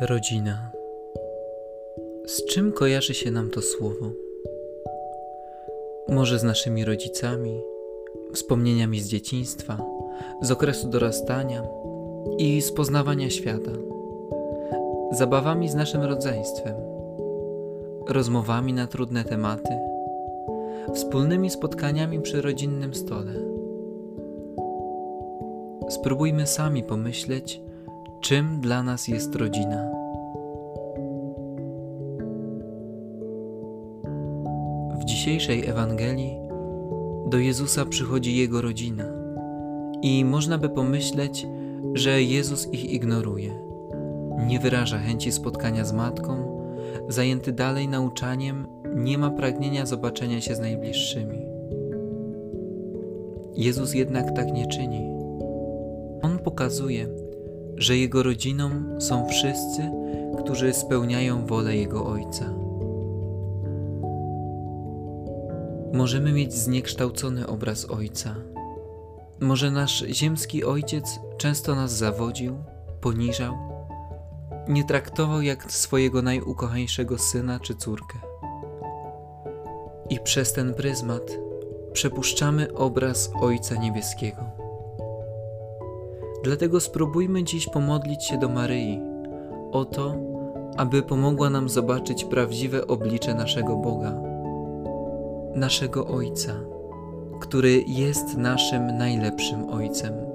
Rodzina. Z czym kojarzy się nam to słowo? Może z naszymi rodzicami, wspomnieniami z dzieciństwa, z okresu dorastania i z poznawania świata, zabawami z naszym rodzeństwem, rozmowami na trudne tematy, wspólnymi spotkaniami przy rodzinnym stole. Spróbujmy sami pomyśleć, czym dla nas jest rodzina. W dzisiejszej Ewangelii do Jezusa przychodzi Jego rodzina i można by pomyśleć, że Jezus ich ignoruje. Nie wyraża chęci spotkania z matką, zajęty dalej nauczaniem, nie ma pragnienia zobaczenia się z najbliższymi. Jezus jednak tak nie czyni. On pokazuje, że Jego rodziną są wszyscy, którzy spełniają wolę Jego Ojca. Możemy mieć zniekształcony obraz Ojca. Może nasz ziemski Ojciec często nas zawodził, poniżał, nie traktował jak swojego najukochańszego syna czy córkę. I przez ten pryzmat przepuszczamy obraz Ojca Niebieskiego. Dlatego spróbujmy dziś pomodlić się do Maryi o to, aby pomogła nam zobaczyć prawdziwe oblicze naszego Boga, naszego Ojca, który jest naszym najlepszym Ojcem.